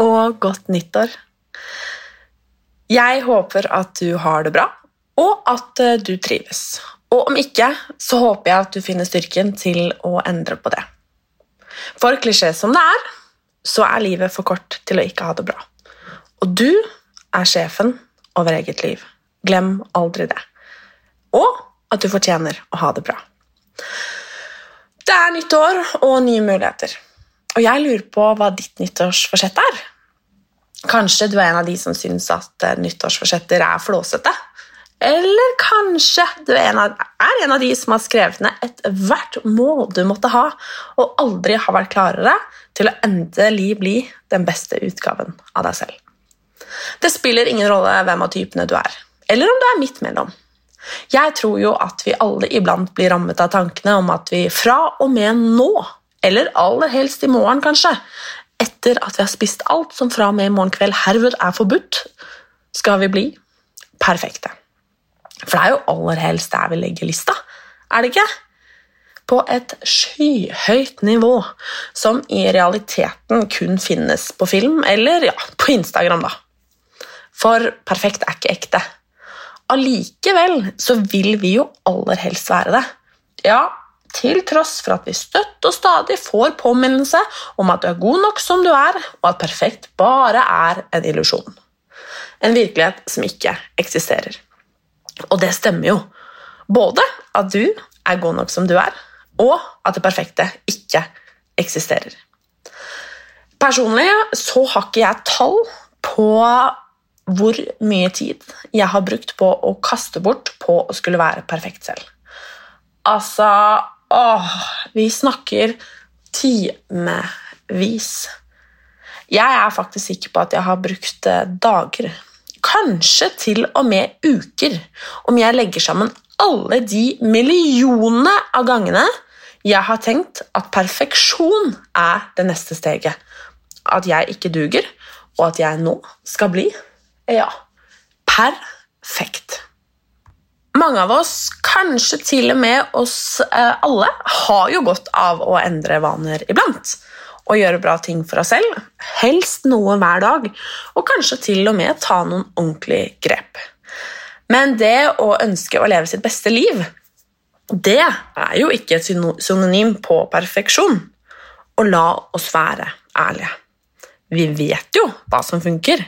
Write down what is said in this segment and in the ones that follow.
og godt nyttår. Jeg håper at du har det bra, og at eh, du trives. Og om ikke, så håper jeg at du finner styrken til å endre på det. For klisjé som det er, så er livet for kort til å ikke ha det bra. Og du er sjefen over eget liv. Glem aldri det. Og at du fortjener å ha det bra. Det er nytt år og nye muligheter. Og jeg lurer på hva ditt nyttårsforsett er. Kanskje du er en av de som syns at eh, nyttårsforsetter er flåsete. Eller kanskje du er en, av, er en av de som har skrevet ned ethvert mål du måtte ha, og aldri har vært klarere til å endelig bli den beste utgaven av deg selv. Det spiller ingen rolle hvem av typene du er, eller om du er midt mellom. Jeg tror jo at vi alle iblant blir rammet av tankene om at vi fra og med nå, eller aller helst i morgen kanskje, etter at vi har spist alt som fra og med i morgen kveld herved er forbudt, skal vi bli perfekte. For det er jo aller helst der vi legger lista, er det ikke? På et skyhøyt nivå, som i realiteten kun finnes på film, eller ja, på Instagram, da. For perfekt er ikke ekte. Allikevel så vil vi jo aller helst være det. Ja, til tross for at vi støtt og stadig får påminnelse om at du er god nok som du er, og at perfekt bare er en illusjon. En virkelighet som ikke eksisterer. Og det stemmer jo. Både at du er god nok som du er, og at det perfekte ikke eksisterer. Personlig så har ikke jeg tall på hvor mye tid jeg har brukt på å kaste bort på å skulle være perfekt selv. Altså åh, Vi snakker timevis. Jeg er faktisk sikker på at jeg har brukt eh, dager, kanskje til og med uker, om jeg legger sammen alle de millionene av gangene jeg har tenkt at perfeksjon er det neste steget. At jeg ikke duger, og at jeg nå skal bli ja, perfekt. Mange av oss, kanskje til og med oss eh, alle, har jo godt av å endre vaner iblant. Og gjøre bra ting for oss selv, helst noe hver dag, og kanskje til og med ta noen ordentlige grep. Men det å ønske å leve sitt beste liv, det er jo ikke et synonym på perfeksjon. Og la oss være ærlige. Vi vet jo hva som funker.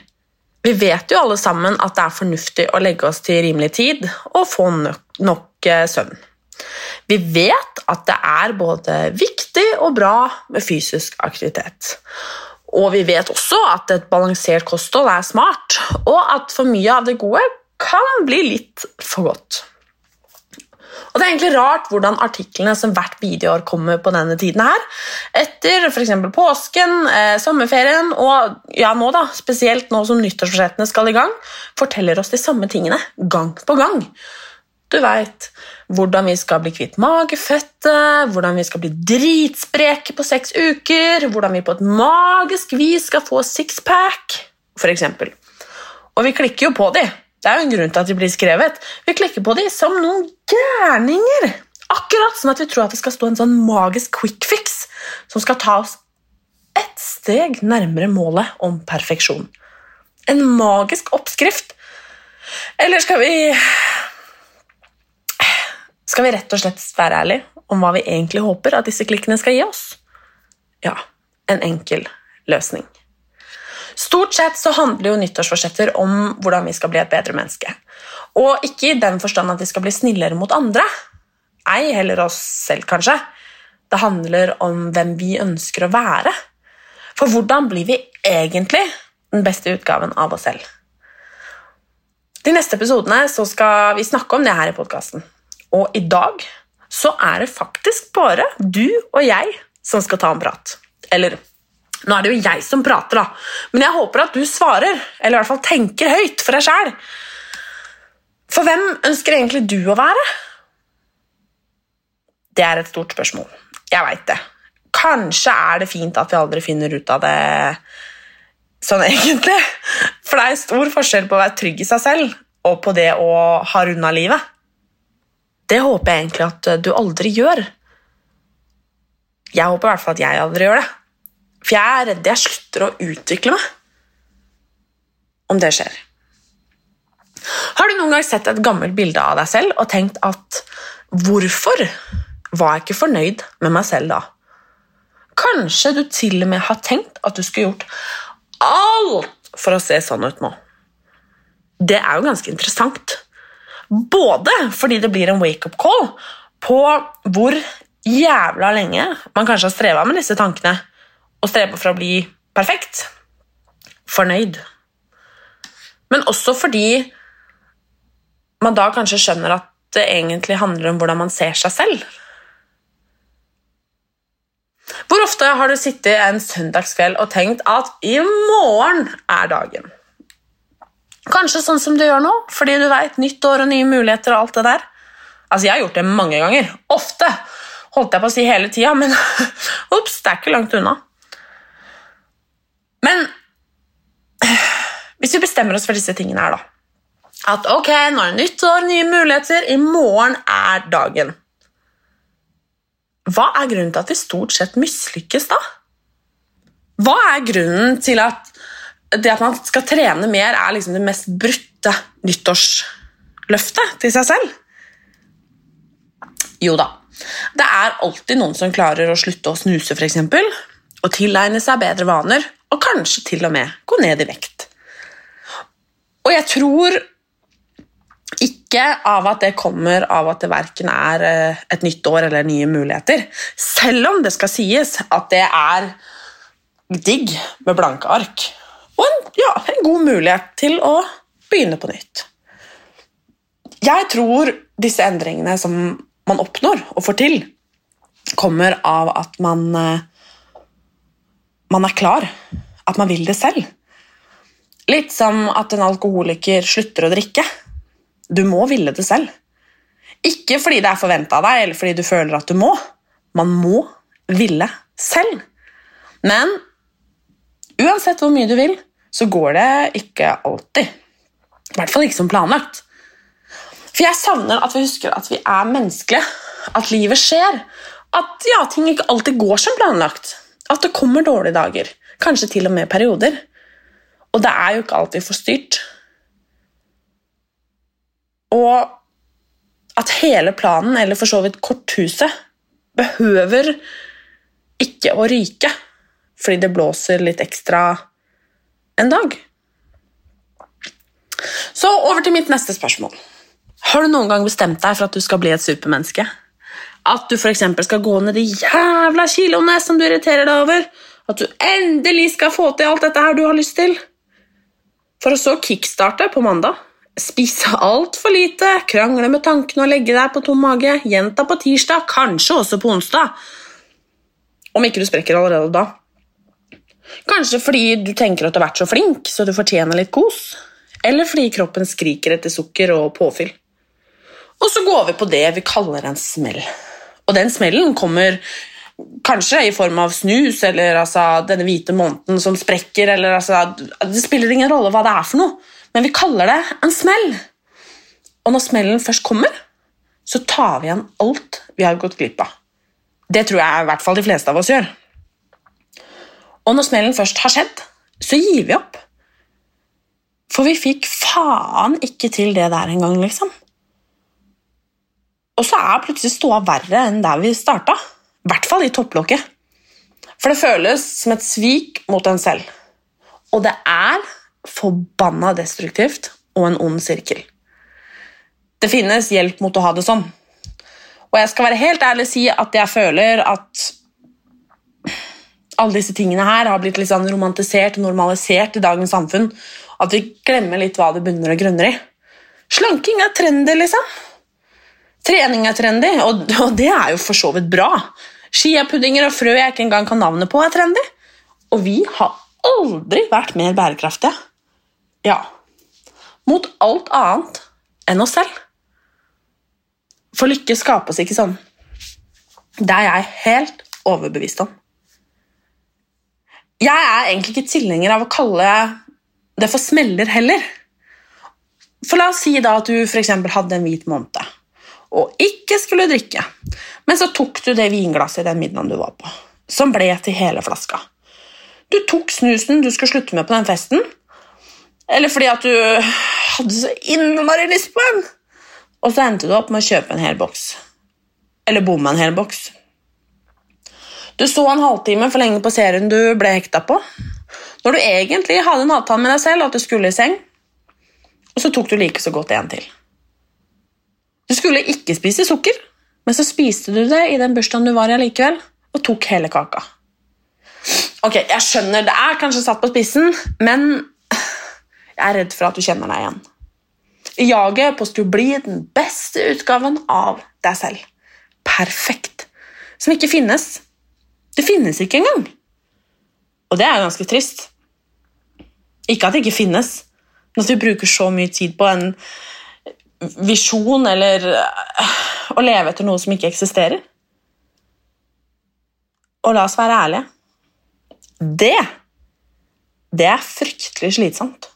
Vi vet jo alle sammen at det er fornuftig å legge oss til rimelig tid og få nok, nok eh, søvn. Vi vet at det er både viktig og bra med fysisk aktivitet. Og vi vet også at et balansert kosthold er smart, og at for mye av det gode kan bli litt for godt. Og Det er egentlig rart hvordan artiklene som hvert videoår kommer på denne tiden her, etter f.eks. påsken, eh, sommerferien og ja, nå da, spesielt nå som nyttårsforsettene skal i gang, forteller oss de samme tingene gang på gang. Du veit hvordan vi skal bli kvitt magefettet, hvordan vi skal bli dritspreke på seks uker, hvordan vi på et magisk vis skal få sixpack, f.eks. Og vi klikker jo på de. Det er jo en grunn til at de blir skrevet. Vi klikker på de som noen gærninger. Akkurat som at vi tror at det skal stå en sånn magisk quick fix som skal ta oss ett steg nærmere målet om perfeksjon. En magisk oppskrift. Eller skal vi Skal vi rett og slett være ærlige om hva vi egentlig håper at disse klikkene skal gi oss? Ja, en enkel løsning. Stort sett så handler jo nyttårsforsetter om hvordan vi skal bli et bedre menneske. Og ikke i den forstand at vi skal bli snillere mot andre. Ei heller oss selv, kanskje. Det handler om hvem vi ønsker å være. For hvordan blir vi egentlig den beste utgaven av oss selv? De neste episodene så skal vi snakke om det her i podkasten. Og i dag så er det faktisk bare du og jeg som skal ta en prat. Eller nå er det jo jeg som prater, da, men jeg håper at du svarer, eller i hvert fall tenker høyt for deg sjæl. For hvem ønsker egentlig du å være? Det er et stort spørsmål. Jeg veit det. Kanskje er det fint at vi aldri finner ut av det sånn egentlig. For det er stor forskjell på å være trygg i seg selv og på det å ha runda livet. Det håper jeg egentlig at du aldri gjør. Jeg håper i hvert fall at jeg aldri gjør det. For jeg er redd jeg slutter å utvikle meg om det skjer. Har du noen gang sett et gammelt bilde av deg selv og tenkt at hvorfor var jeg ikke fornøyd med meg selv da? Kanskje du til og med har tenkt at du skulle gjort alt for å se sånn ut nå. Det er jo ganske interessant. Både fordi det blir en wake-up call på hvor jævla lenge man kanskje har streva med disse tankene, og strebe for å bli perfekt, fornøyd. Men også fordi man da kanskje skjønner at det egentlig handler om hvordan man ser seg selv. Hvor ofte har du sittet en søndagskveld og tenkt at i morgen er dagen? Kanskje sånn som du gjør nå, fordi du veit nytt år og nye muligheter og alt det der. Altså, Jeg har gjort det mange ganger. Ofte. Holdt jeg på å si hele tida, men ops, det er ikke langt unna. Men hvis vi bestemmer oss for disse tingene her, da At ok, nå er det nytt nye muligheter, i morgen er dagen. Hva er grunnen til at vi stort sett mislykkes da? Hva er grunnen til at det at man skal trene mer, er liksom det mest brutte nyttårsløftet til seg selv? Jo da, det er alltid noen som klarer å slutte å snuse, f.eks., og tilegne seg bedre vaner, og kanskje til og med gå ned i vekt. Og jeg tror ikke av at det kommer av at det verken er eh, et nytt år eller nye muligheter. Selv om det skal sies at det er digg med blanke ark. Og en, ja, en god mulighet til å begynne på nytt. Jeg tror disse endringene som man oppnår og får til, kommer av at man eh, man er klar. At man vil det selv. Litt som at en alkoholiker slutter å drikke. Du må ville det selv. Ikke fordi det er forventa av deg, eller fordi du føler at du må. Man må ville selv. Men uansett hvor mye du vil, så går det ikke alltid. I hvert fall ikke som planlagt. For jeg savner at vi husker at vi er menneskelige, at livet skjer. At ja, ting ikke alltid går som planlagt. At det kommer dårlige dager. Kanskje til og med perioder. Og det er jo ikke alltid får styrt. Og at hele planen, eller for så vidt korthuset, behøver ikke å ryke fordi det blåser litt ekstra en dag. Så over til mitt neste spørsmål. Har du noen gang bestemt deg for at du skal bli et supermenneske? At du f.eks. skal gå ned de jævla kiloene som du irriterer deg over. At du endelig skal få til alt dette her du har lyst til. For å så kickstarte på mandag. Spise altfor lite, krangle med tankene og legge deg på tom mage. Gjenta på tirsdag, kanskje også på onsdag. Om ikke du sprekker allerede da. Kanskje fordi du tenker at du har vært så flink, så du fortjener litt kos. Eller fordi kroppen skriker etter sukker og påfyll. Og så går vi på det vi kaller en smell. Og den smellen kommer kanskje i form av snus eller altså, denne hvite måneden som sprekker. Eller, altså, det spiller ingen rolle hva det er for noe, men vi kaller det en smell. Og når smellen først kommer, så tar vi igjen alt vi har gått glipp av. Det tror jeg i hvert fall de fleste av oss gjør. Og når smellen først har skjedd, så gir vi opp. For vi fikk faen ikke til det der engang, liksom. Og så er plutselig ståa verre enn der vi starta. I hvert fall i topplokket. For det føles som et svik mot en selv. Og det er forbanna destruktivt og en ond sirkel. Det finnes hjelp mot å ha det sånn. Og jeg skal være helt ærlig si at jeg føler at alle disse tingene her har blitt litt sånn romantisert og normalisert i dagens samfunn. At vi glemmer litt hva det bunner og grunner i. Slanking er trendy, liksom. Trening er trendy, og, og det er jo for så vidt bra. Skiapuddinger og frø jeg ikke engang kan navnet på, er trendy. Og vi har aldri vært mer bærekraftige. Ja, mot alt annet enn oss selv. For lykke skapes ikke sånn. Det er jeg helt overbevist om. Jeg er egentlig ikke tilhenger av å kalle det for smeller heller. For La oss si da at du eksempel hadde en hvit måned og ikke skulle drikke, men så tok du det vinglasset i den middagen du var på, som ble til hele flaska. Du tok snusen du skulle slutte med på den festen, eller fordi at du hadde så innmari lyst på en, og så endte du opp med å kjøpe en hel boks. Eller bomme en hel boks. Du så en halvtime for lenge på serien du ble hekta på, når du egentlig hadde en avtale med deg selv at du skulle i seng, og så tok du like så godt en til. Du skulle ikke spise sukker, men så spiste du det i den bursdagen du var i allikevel, og tok hele kaka. Ok, jeg skjønner, det er kanskje satt på spissen, men jeg er redd for at du kjenner deg igjen. I jaget på å bli den beste utgaven av deg selv. Perfekt. Som ikke finnes. Det finnes ikke engang. Og det er ganske trist. Ikke at det ikke finnes, men at vi bruker så mye tid på en visjon eller øh, å leve etter noe som ikke eksisterer. Og la oss være ærlige. Det det er fryktelig slitsomt.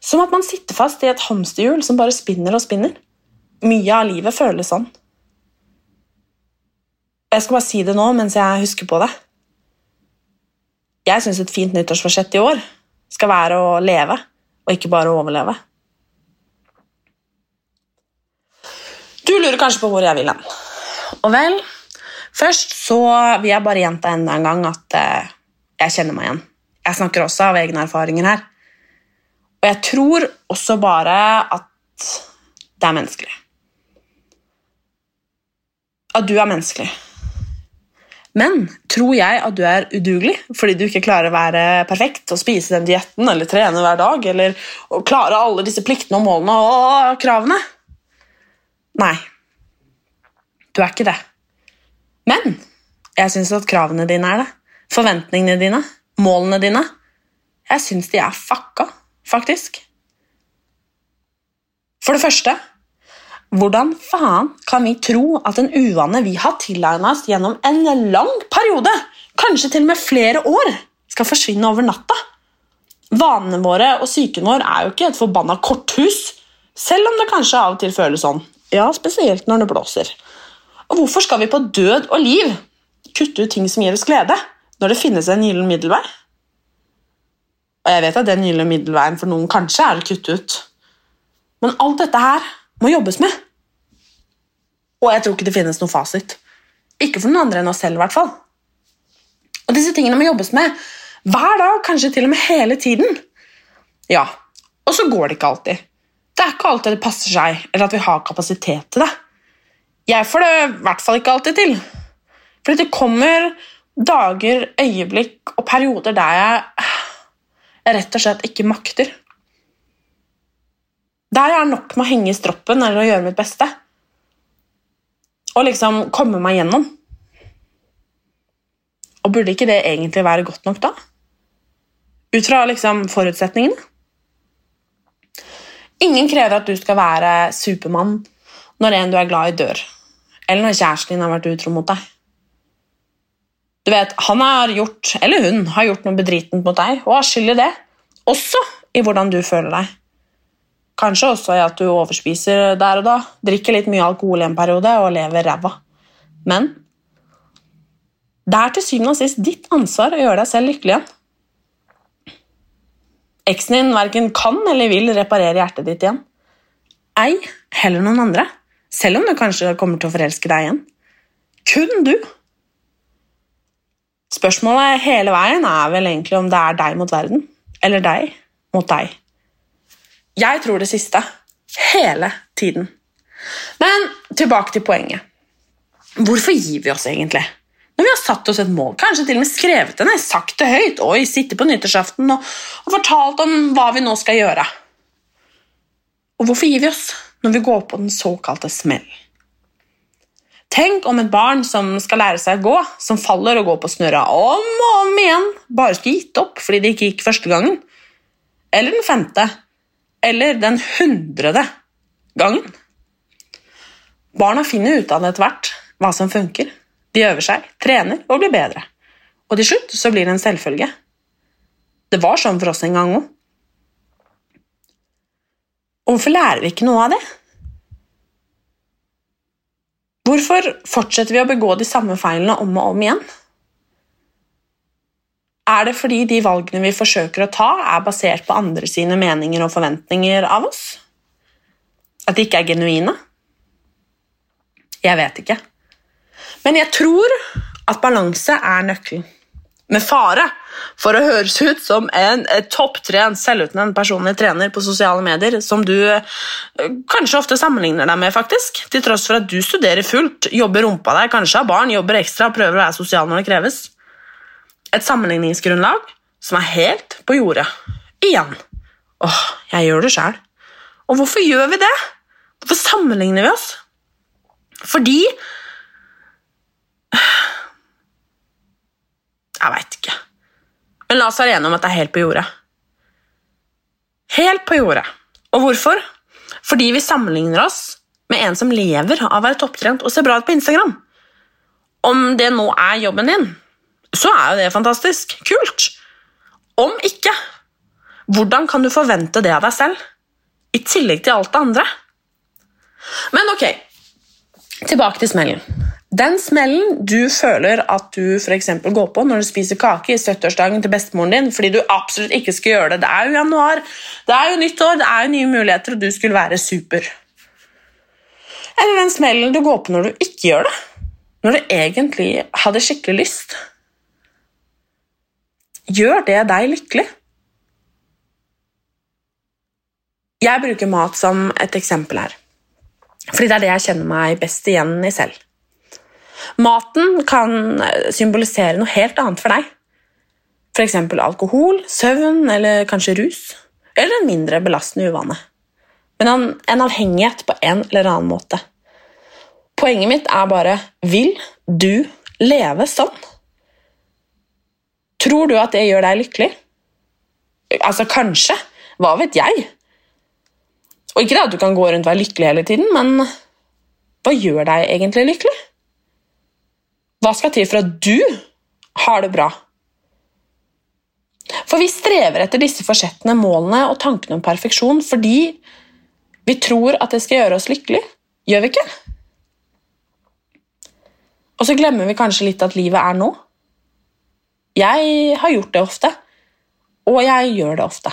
Som at man sitter fast i et hamsterhjul som bare spinner og spinner. Mye av livet føles sånn. Jeg skal bare si det nå mens jeg husker på det. Jeg syns et fint nyttårsforsett i år skal være å leve, og ikke bare å overleve. Du lurer kanskje på hvor jeg vil hen. Og vel, først så vil jeg bare gjenta enda en gang at eh, jeg kjenner meg igjen. Jeg snakker også av egne erfaringer her. Og jeg tror også bare at det er menneskelig. At du er menneskelig. Men tror jeg at du er udugelig fordi du ikke klarer å være perfekt og spise den dietten eller trene hver dag eller klare alle disse pliktene og målene og kravene? Nei. Du er ikke det. Men jeg syns at kravene dine er det. Forventningene dine, målene dine. Jeg syns de er fucka, faktisk. For det første hvordan faen kan vi tro at en uvane vi har tilegna oss gjennom en lang periode, kanskje til og med flere år, skal forsvinne over natta? Vanene våre og psyken vår er jo ikke et forbanna korthus, selv om det kanskje av og til føles sånn. Ja, spesielt når det blåser. Og hvorfor skal vi på død og liv kutte ut ting som gir oss glede, når det finnes en gyllen middelvei? Og jeg vet at den gylne middelveien for noen kanskje er å kutte ut. Men alt dette her må jobbes med. Og jeg tror ikke det finnes noen fasit. Ikke for noen andre enn oss selv, i hvert fall. Og disse tingene må jobbes med hver dag, kanskje til og med hele tiden. Ja, og så går det ikke alltid. Det er ikke alltid det passer seg, eller at vi har kapasitet til det. Jeg får det i hvert fall ikke alltid til. Fordi det kommer dager, øyeblikk og perioder der jeg, rett og slett ikke makter. Der jeg er nok med å henge i stroppen eller å gjøre mitt beste. Og liksom komme meg gjennom. Og burde ikke det egentlig være godt nok, da? Ut fra liksom forutsetningene? Ingen krever at du skal være Supermann når en du er glad i, dør eller når kjæresten din har vært utro mot deg. Du vet, Han har gjort, eller hun har gjort noe bedritent mot deg, og har skyld det. Også i hvordan du føler deg. Kanskje også i at du overspiser der og da, drikker litt mye alkohol i en periode og lever ræva. Men det er til syvende og sist ditt ansvar å gjøre deg selv lykkelig igjen. Eksen din verken kan eller vil reparere hjertet ditt igjen. Ei heller noen andre. selv om du kanskje kommer til å forelske deg igjen. Kun du. Spørsmålet hele veien er vel egentlig om det er deg mot verden, eller deg mot deg. Jeg tror det siste. Hele tiden. Men tilbake til poenget. Hvorfor gir vi oss egentlig? Når vi har satt oss et mål, kanskje til og med skrevet det ned, sagt det høyt, oi, sitte på nyttårsaften og, og fortalt om hva vi nå skal gjøre. Og hvorfor gir vi oss når vi går på den såkalte smellen? Tenk om et barn som skal lære seg å gå, som faller og går på snørra om og om igjen, bare skulle gitt opp fordi det ikke gikk første gangen. Eller den femte. Eller den hundrede gangen. Barna finner ut av det etter hvert, hva som funker. De øver seg, trener og blir bedre. Og til slutt så blir det en selvfølge. Det var sånn for oss en gang òg. Hvorfor lærer vi ikke noe av det? Hvorfor fortsetter vi å begå de samme feilene om og om igjen? Er det fordi de valgene vi forsøker å ta, er basert på andre sine meninger og forventninger av oss? At de ikke er genuine? Jeg vet ikke. Men jeg tror at balanse er nøkkelen. Med fare for å høres ut som en topptrent, selvutnevnt personlig trener på sosiale medier, som du eh, kanskje ofte sammenligner deg med, faktisk. Til tross for at du studerer fullt, jobber rumpa deg, kanskje har barn, jobber ekstra, prøver å være sosial når det kreves. Et sammenligningsgrunnlag som er helt på jordet. Igjen. Åh, jeg gjør det sjæl. Og hvorfor gjør vi det? Hvorfor sammenligner vi oss? Fordi Jeg veit ikke. Men la oss være enige om at det er helt på jordet. Helt på jordet. Og hvorfor? Fordi vi sammenligner oss med en som lever av å være topptrent og ser bra ut på Instagram. Om det nå er jobben din, så er jo det fantastisk. Kult. Om ikke, hvordan kan du forvente det av deg selv? I tillegg til alt det andre. Men ok, tilbake til smellen. Den smellen du føler at du for går på når du spiser kake i 70-årsdagen til bestemoren din fordi du absolutt ikke skal gjøre det. Det er jo januar, det er jo nytt år, det er jo nye muligheter, og du skulle være super. Eller den smellen du går på når du ikke gjør det. Når du egentlig hadde skikkelig lyst. Gjør det deg lykkelig? Jeg bruker mat som et eksempel her. Fordi det er det jeg kjenner meg best igjen i selv. Maten kan symbolisere noe helt annet for deg. F.eks. alkohol, søvn eller kanskje rus. Eller en mindre belastende uvane. Men en avhengighet på en eller annen måte. Poenget mitt er bare vil du leve sånn? Tror du at det gjør deg lykkelig? Altså, kanskje. Hva vet jeg? Og ikke det at du kan gå rundt og være lykkelig hele tiden, men hva gjør deg egentlig lykkelig? Hva skal til for at du har det bra? For vi strever etter disse forsettene, målene og tankene om perfeksjon fordi vi tror at det skal gjøre oss lykkelige. Gjør vi ikke? Og så glemmer vi kanskje litt at livet er nå. Jeg har gjort det ofte, og jeg gjør det ofte.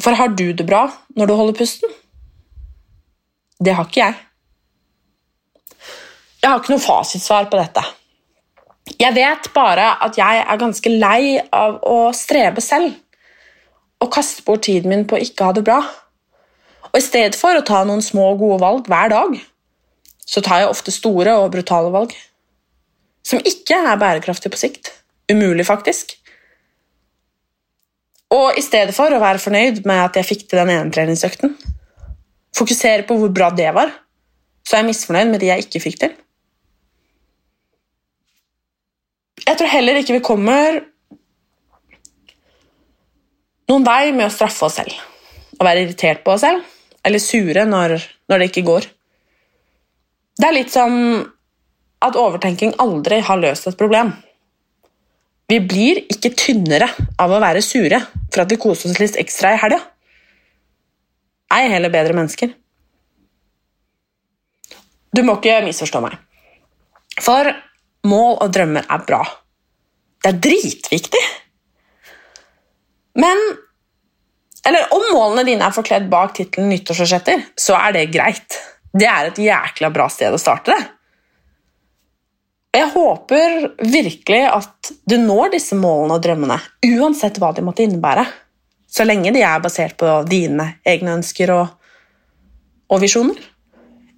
For har du det bra når du holder pusten? Det har ikke jeg. Jeg har ikke noe fasitsvar på dette. Jeg vet bare at jeg er ganske lei av å strebe selv og kaste bort tiden min på å ikke ha det bra. Og I stedet for å ta noen små, gode valg hver dag, så tar jeg ofte store og brutale valg. Som ikke er bærekraftig på sikt. Umulig, faktisk. Og i stedet for å være fornøyd med at jeg fikk til den ene treningsøkten, fokusere på hvor bra det var, så er jeg misfornøyd med de jeg ikke fikk til. Jeg tror heller ikke vi kommer noen vei med å straffe oss selv Å være irritert på oss selv eller sure når, når det ikke går. Det er litt som at overtenking aldri har løst et problem. Vi blir ikke tynnere av å være sure for at vi koser oss litt ekstra i helga. Ei heller bedre mennesker. Du må ikke misforstå meg. For Mål og drømmer er bra. Det er dritviktig. Men Eller om målene dine er forkledd bak tittelen nyttårsforsetter, så er det greit. Det er et jækla bra sted å starte det. Jeg håper virkelig at du når disse målene og drømmene, uansett hva de måtte innebære. Så lenge de er basert på dine egne ønsker og, og visjoner.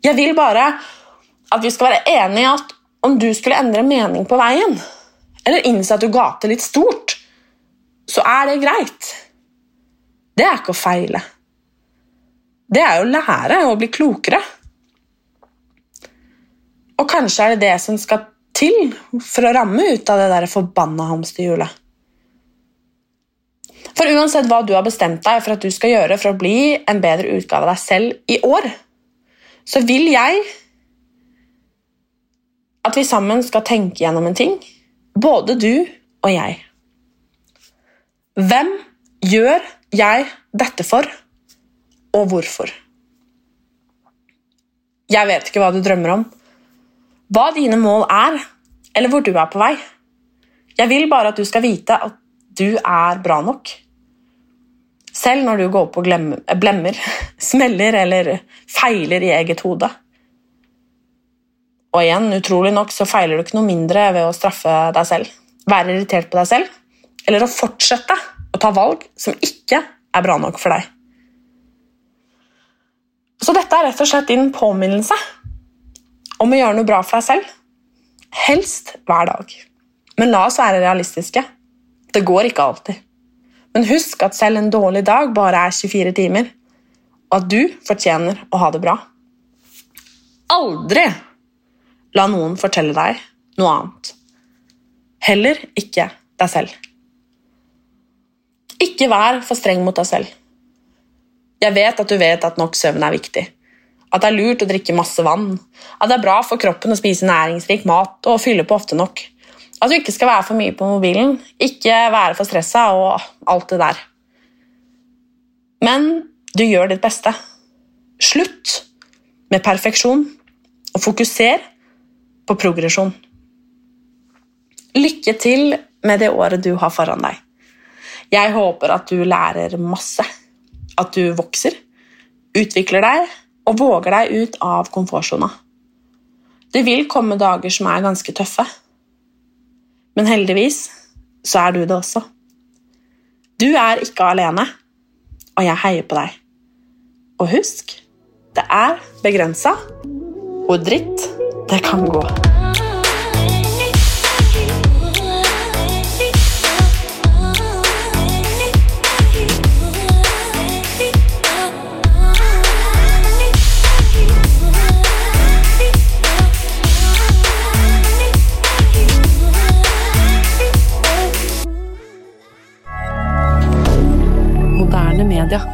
Jeg vil bare at vi skal være enige i at om du skulle endre mening på veien, eller innse at du gater litt stort, så er det greit. Det er ikke å feile. Det er å lære og bli klokere. Og kanskje er det det som skal til for å ramme ut av det der forbanna hamsterhjulet. For uansett hva du har bestemt deg for at du skal gjøre for å bli en bedre utgave av deg selv i år, så vil jeg at vi sammen skal tenke gjennom en ting, både du og jeg. Hvem gjør jeg dette for, og hvorfor? Jeg vet ikke hva du drømmer om, hva dine mål er, eller hvor du er på vei. Jeg vil bare at du skal vite at du er bra nok. Selv når du går på glemmer, blemmer, smeller eller feiler i eget hode. Og igjen, utrolig nok så feiler du ikke noe mindre ved å straffe deg selv, være irritert på deg selv, eller å fortsette å ta valg som ikke er bra nok for deg. Så dette er rett og slett din påminnelse om å gjøre noe bra for deg selv. Helst hver dag. Men la oss være realistiske. Det går ikke alltid. Men husk at selv en dårlig dag bare er 24 timer, og at du fortjener å ha det bra. Aldri la noen fortelle deg noe annet. Heller ikke deg selv. Ikke vær for streng mot deg selv. Jeg vet at du vet at nok søvn er viktig. At det er lurt å drikke masse vann. At det er bra for kroppen å spise næringsrik mat og fylle på ofte nok. At du ikke skal være for mye på mobilen, ikke være for stressa og alt det der. Men du gjør ditt beste. Slutt med perfeksjon, og fokuser på progresjon. Lykke til med det året du har foran deg. Jeg håper at du lærer masse. At du vokser, utvikler deg og våger deg ut av komfortsona. Det vil komme dager som er ganske tøffe, men heldigvis så er du det også. Du er ikke alene, og jeg heier på deg. Og husk, det er begrensa hvor dritt det kan gå. Moderne media.